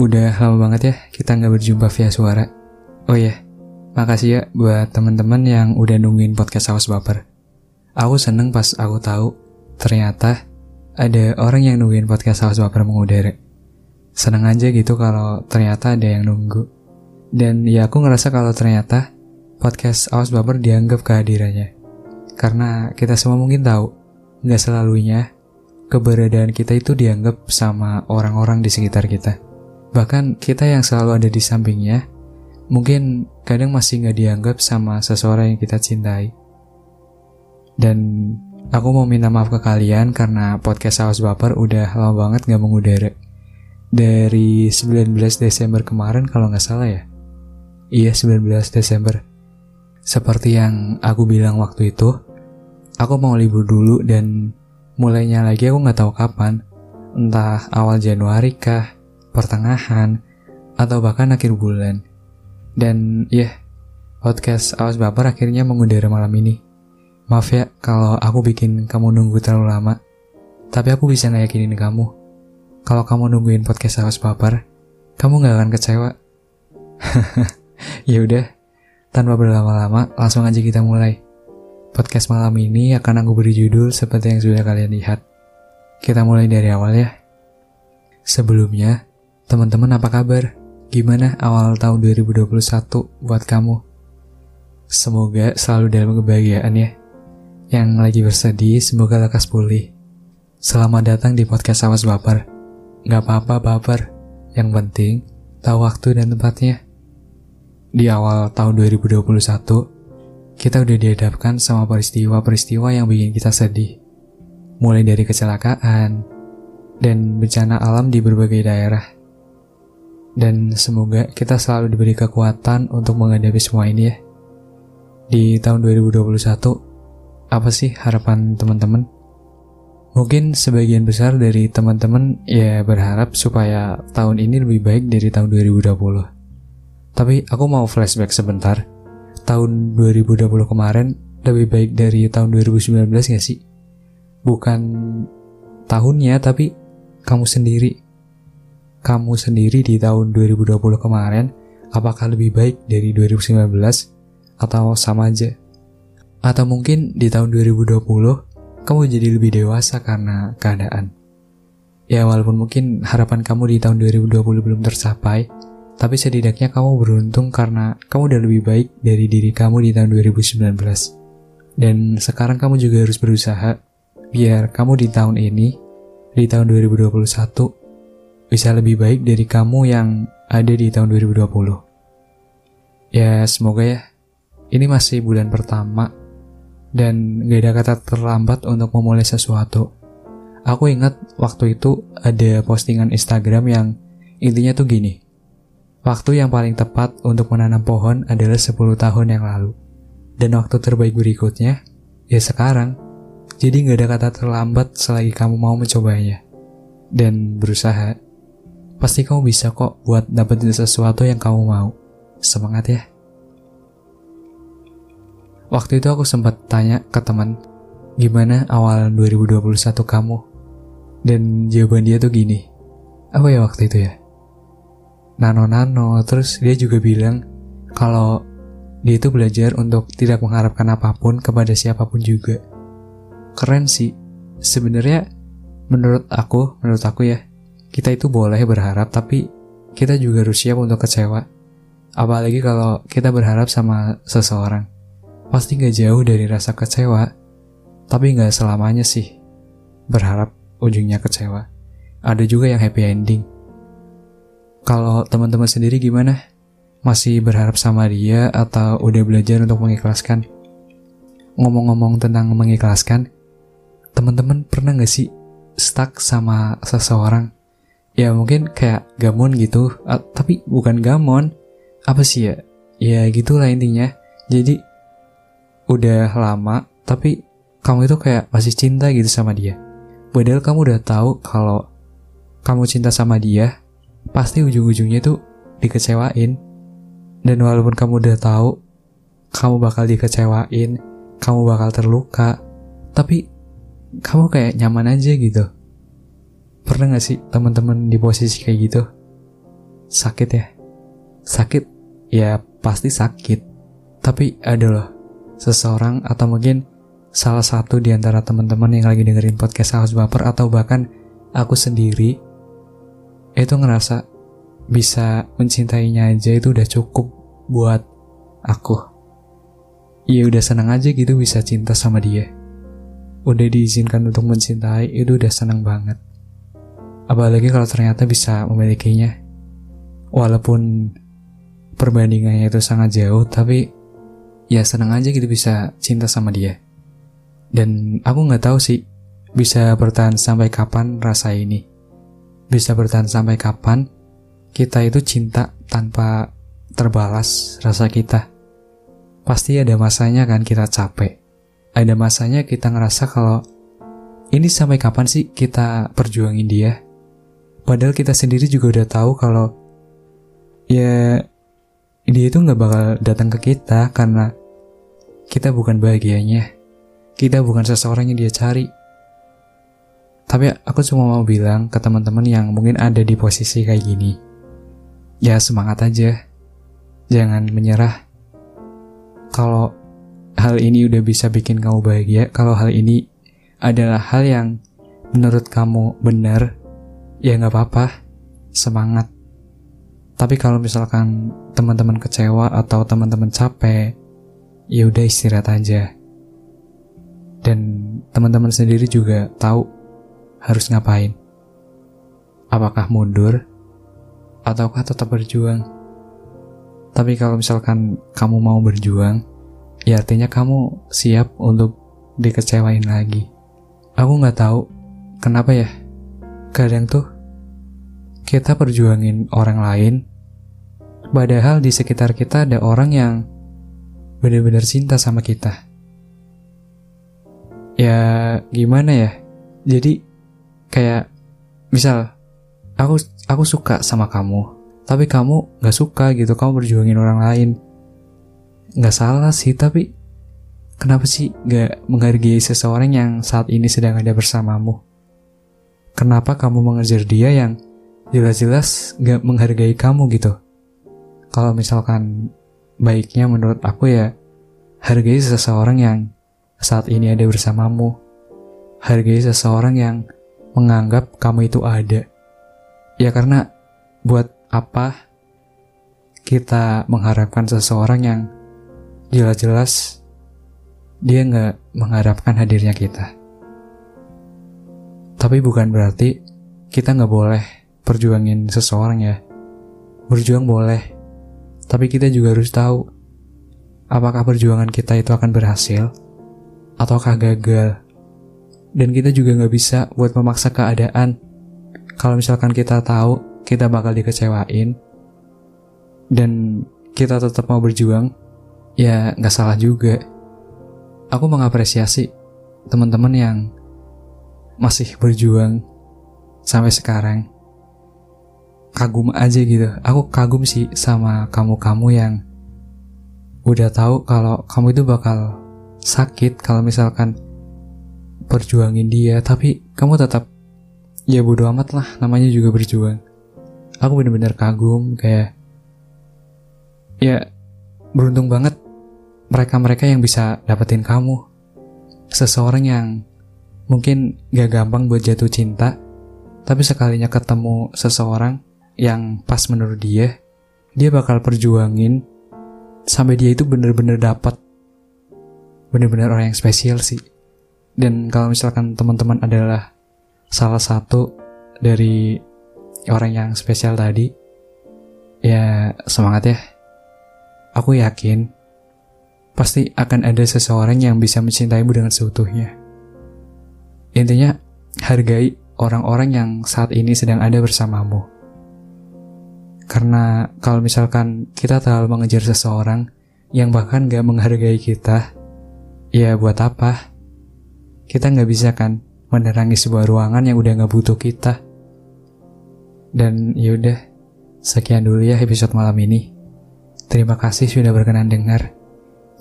Udah lama banget ya kita nggak berjumpa via suara. Oh iya, makasih ya buat teman-teman yang udah nungguin podcast Awas Baper. Aku seneng pas aku tahu ternyata ada orang yang nungguin podcast Awas Baper mengudara. Seneng aja gitu kalau ternyata ada yang nunggu. Dan ya aku ngerasa kalau ternyata podcast Awas Baper dianggap kehadirannya. Karena kita semua mungkin tahu, nggak selalunya keberadaan kita itu dianggap sama orang-orang di sekitar kita. Bahkan kita yang selalu ada di sampingnya, mungkin kadang masih nggak dianggap sama seseorang yang kita cintai. Dan aku mau minta maaf ke kalian karena podcast Saus Baper udah lama banget nggak mengudara. Dari 19 Desember kemarin kalau nggak salah ya. Iya 19 Desember. Seperti yang aku bilang waktu itu, aku mau libur dulu dan mulainya lagi aku nggak tahu kapan. Entah awal Januari kah, pertengahan, atau bahkan akhir bulan. Dan ya, yeah, podcast Awas Baper akhirnya mengudara malam ini. Maaf ya kalau aku bikin kamu nunggu terlalu lama. Tapi aku bisa ngeyakinin kamu. Kalau kamu nungguin podcast Awas Baper, kamu gak akan kecewa. ya udah, tanpa berlama-lama, langsung aja kita mulai. Podcast malam ini akan aku beri judul seperti yang sudah kalian lihat. Kita mulai dari awal ya. Sebelumnya, Teman-teman apa kabar? Gimana awal tahun 2021 buat kamu? Semoga selalu dalam kebahagiaan ya. Yang lagi bersedih, semoga lekas pulih. Selamat datang di podcast Awas Baper. Gak apa-apa baper. Yang penting, tahu waktu dan tempatnya. Di awal tahun 2021, kita udah dihadapkan sama peristiwa-peristiwa yang bikin kita sedih. Mulai dari kecelakaan, dan bencana alam di berbagai daerah dan semoga kita selalu diberi kekuatan untuk menghadapi semua ini ya. Di tahun 2021, apa sih harapan teman-teman? Mungkin sebagian besar dari teman-teman ya berharap supaya tahun ini lebih baik dari tahun 2020. Tapi aku mau flashback sebentar. Tahun 2020 kemarin lebih baik dari tahun 2019 gak sih? Bukan tahunnya tapi kamu sendiri kamu sendiri di tahun 2020 kemarin apakah lebih baik dari 2019 atau sama aja? Atau mungkin di tahun 2020 kamu jadi lebih dewasa karena keadaan. Ya walaupun mungkin harapan kamu di tahun 2020 belum tercapai, tapi setidaknya kamu beruntung karena kamu udah lebih baik dari diri kamu di tahun 2019. Dan sekarang kamu juga harus berusaha biar kamu di tahun ini, di tahun 2021, bisa lebih baik dari kamu yang ada di tahun 2020. Ya, semoga ya. Ini masih bulan pertama dan gak ada kata terlambat untuk memulai sesuatu. Aku ingat waktu itu ada postingan Instagram yang intinya tuh gini. Waktu yang paling tepat untuk menanam pohon adalah 10 tahun yang lalu. Dan waktu terbaik berikutnya, ya sekarang. Jadi gak ada kata terlambat selagi kamu mau mencobanya. Dan berusaha. Pasti kamu bisa kok buat dapetin sesuatu yang kamu mau. Semangat ya. Waktu itu aku sempat tanya ke teman, gimana awal 2021 kamu? Dan jawaban dia tuh gini, apa ya waktu itu ya? Nano-nano, terus dia juga bilang kalau dia itu belajar untuk tidak mengharapkan apa pun kepada siapa pun juga. Keren sih. Sebenarnya menurut aku, menurut aku ya, kita itu boleh berharap tapi kita juga harus siap untuk kecewa. Apalagi kalau kita berharap sama seseorang. Pasti gak jauh dari rasa kecewa, tapi gak selamanya sih. Berharap ujungnya kecewa. Ada juga yang happy ending. Kalau teman-teman sendiri gimana? Masih berharap sama dia atau udah belajar untuk mengikhlaskan? Ngomong-ngomong tentang mengikhlaskan, teman-teman pernah gak sih stuck sama seseorang ya mungkin kayak gamon gitu. Uh, tapi bukan gamon. Apa sih ya? Ya gitulah intinya. Jadi udah lama tapi kamu itu kayak masih cinta gitu sama dia. Padahal kamu udah tahu kalau kamu cinta sama dia pasti ujung-ujungnya tuh dikecewain. Dan walaupun kamu udah tahu kamu bakal dikecewain kamu bakal terluka tapi kamu kayak nyaman aja gitu Pernah gak sih teman-teman di posisi kayak gitu? sakit ya. Sakit, ya pasti sakit. Tapi ada loh, seseorang atau mungkin salah satu di antara teman-teman yang lagi dengerin podcast Haus Baper atau bahkan aku sendiri itu ngerasa bisa mencintainya aja itu udah cukup buat aku. Ya udah senang aja gitu bisa cinta sama dia. Udah diizinkan untuk mencintai itu udah senang banget. Apalagi kalau ternyata bisa memilikinya. Walaupun perbandingannya itu sangat jauh, tapi ya senang aja gitu bisa cinta sama dia. Dan aku nggak tahu sih bisa bertahan sampai kapan rasa ini. Bisa bertahan sampai kapan kita itu cinta tanpa terbalas rasa kita. Pasti ada masanya kan kita capek. Ada masanya kita ngerasa kalau ini sampai kapan sih kita perjuangin dia? Padahal kita sendiri juga udah tahu kalau ya dia itu nggak bakal datang ke kita karena kita bukan bahagianya. Kita bukan seseorang yang dia cari. Tapi aku cuma mau bilang ke teman-teman yang mungkin ada di posisi kayak gini. Ya semangat aja. Jangan menyerah. Kalau hal ini udah bisa bikin kamu bahagia, kalau hal ini adalah hal yang menurut kamu benar, ya nggak apa-apa, semangat. Tapi kalau misalkan teman-teman kecewa atau teman-teman capek, ya udah istirahat aja. Dan teman-teman sendiri juga tahu harus ngapain. Apakah mundur ataukah tetap berjuang? Tapi kalau misalkan kamu mau berjuang, ya artinya kamu siap untuk dikecewain lagi. Aku nggak tahu kenapa ya kadang tuh kita perjuangin orang lain, padahal di sekitar kita ada orang yang benar-benar cinta sama kita. Ya gimana ya? Jadi kayak misal aku aku suka sama kamu, tapi kamu nggak suka gitu, kamu berjuangin orang lain. Nggak salah sih, tapi kenapa sih nggak menghargai seseorang yang saat ini sedang ada bersamamu? Kenapa kamu mengejar dia yang jelas-jelas gak menghargai kamu gitu? Kalau misalkan baiknya menurut aku ya, hargai seseorang yang saat ini ada bersamamu. Hargai seseorang yang menganggap kamu itu ada. Ya karena buat apa kita mengharapkan seseorang yang jelas-jelas dia nggak mengharapkan hadirnya kita. Tapi bukan berarti kita nggak boleh perjuangin seseorang ya. Berjuang boleh, tapi kita juga harus tahu apakah perjuangan kita itu akan berhasil ataukah gagal. Dan kita juga nggak bisa buat memaksa keadaan. Kalau misalkan kita tahu kita bakal dikecewain dan kita tetap mau berjuang, ya nggak salah juga. Aku mengapresiasi teman-teman yang masih berjuang sampai sekarang kagum aja gitu. Aku kagum sih sama kamu-kamu yang udah tahu kalau kamu itu bakal sakit kalau misalkan perjuangin dia. Tapi kamu tetap ya bodo amat lah namanya juga berjuang. Aku bener-bener kagum kayak ya beruntung banget mereka-mereka yang bisa dapetin kamu. Seseorang yang Mungkin gak gampang buat jatuh cinta, tapi sekalinya ketemu seseorang yang pas menurut dia, dia bakal perjuangin sampai dia itu bener-bener dapat bener-bener orang yang spesial sih. Dan kalau misalkan teman-teman adalah salah satu dari orang yang spesial tadi, ya semangat ya. Aku yakin pasti akan ada seseorang yang bisa mencintaimu dengan seutuhnya. Intinya, hargai orang-orang yang saat ini sedang ada bersamamu. Karena kalau misalkan kita terlalu mengejar seseorang yang bahkan gak menghargai kita, ya buat apa? Kita gak bisa kan menerangi sebuah ruangan yang udah gak butuh kita. Dan yaudah, sekian dulu ya episode malam ini. Terima kasih sudah berkenan dengar.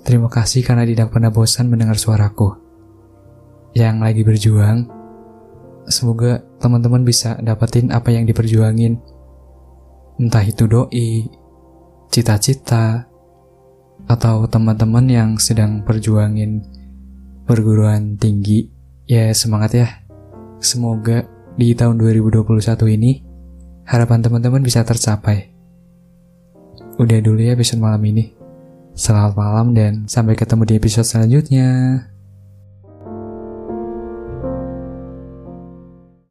Terima kasih karena tidak pernah bosan mendengar suaraku yang lagi berjuang. Semoga teman-teman bisa dapetin apa yang diperjuangin. Entah itu doi, cita-cita, atau teman-teman yang sedang perjuangin perguruan tinggi, ya semangat ya. Semoga di tahun 2021 ini harapan teman-teman bisa tercapai. Udah dulu ya episode malam ini. Selamat malam dan sampai ketemu di episode selanjutnya.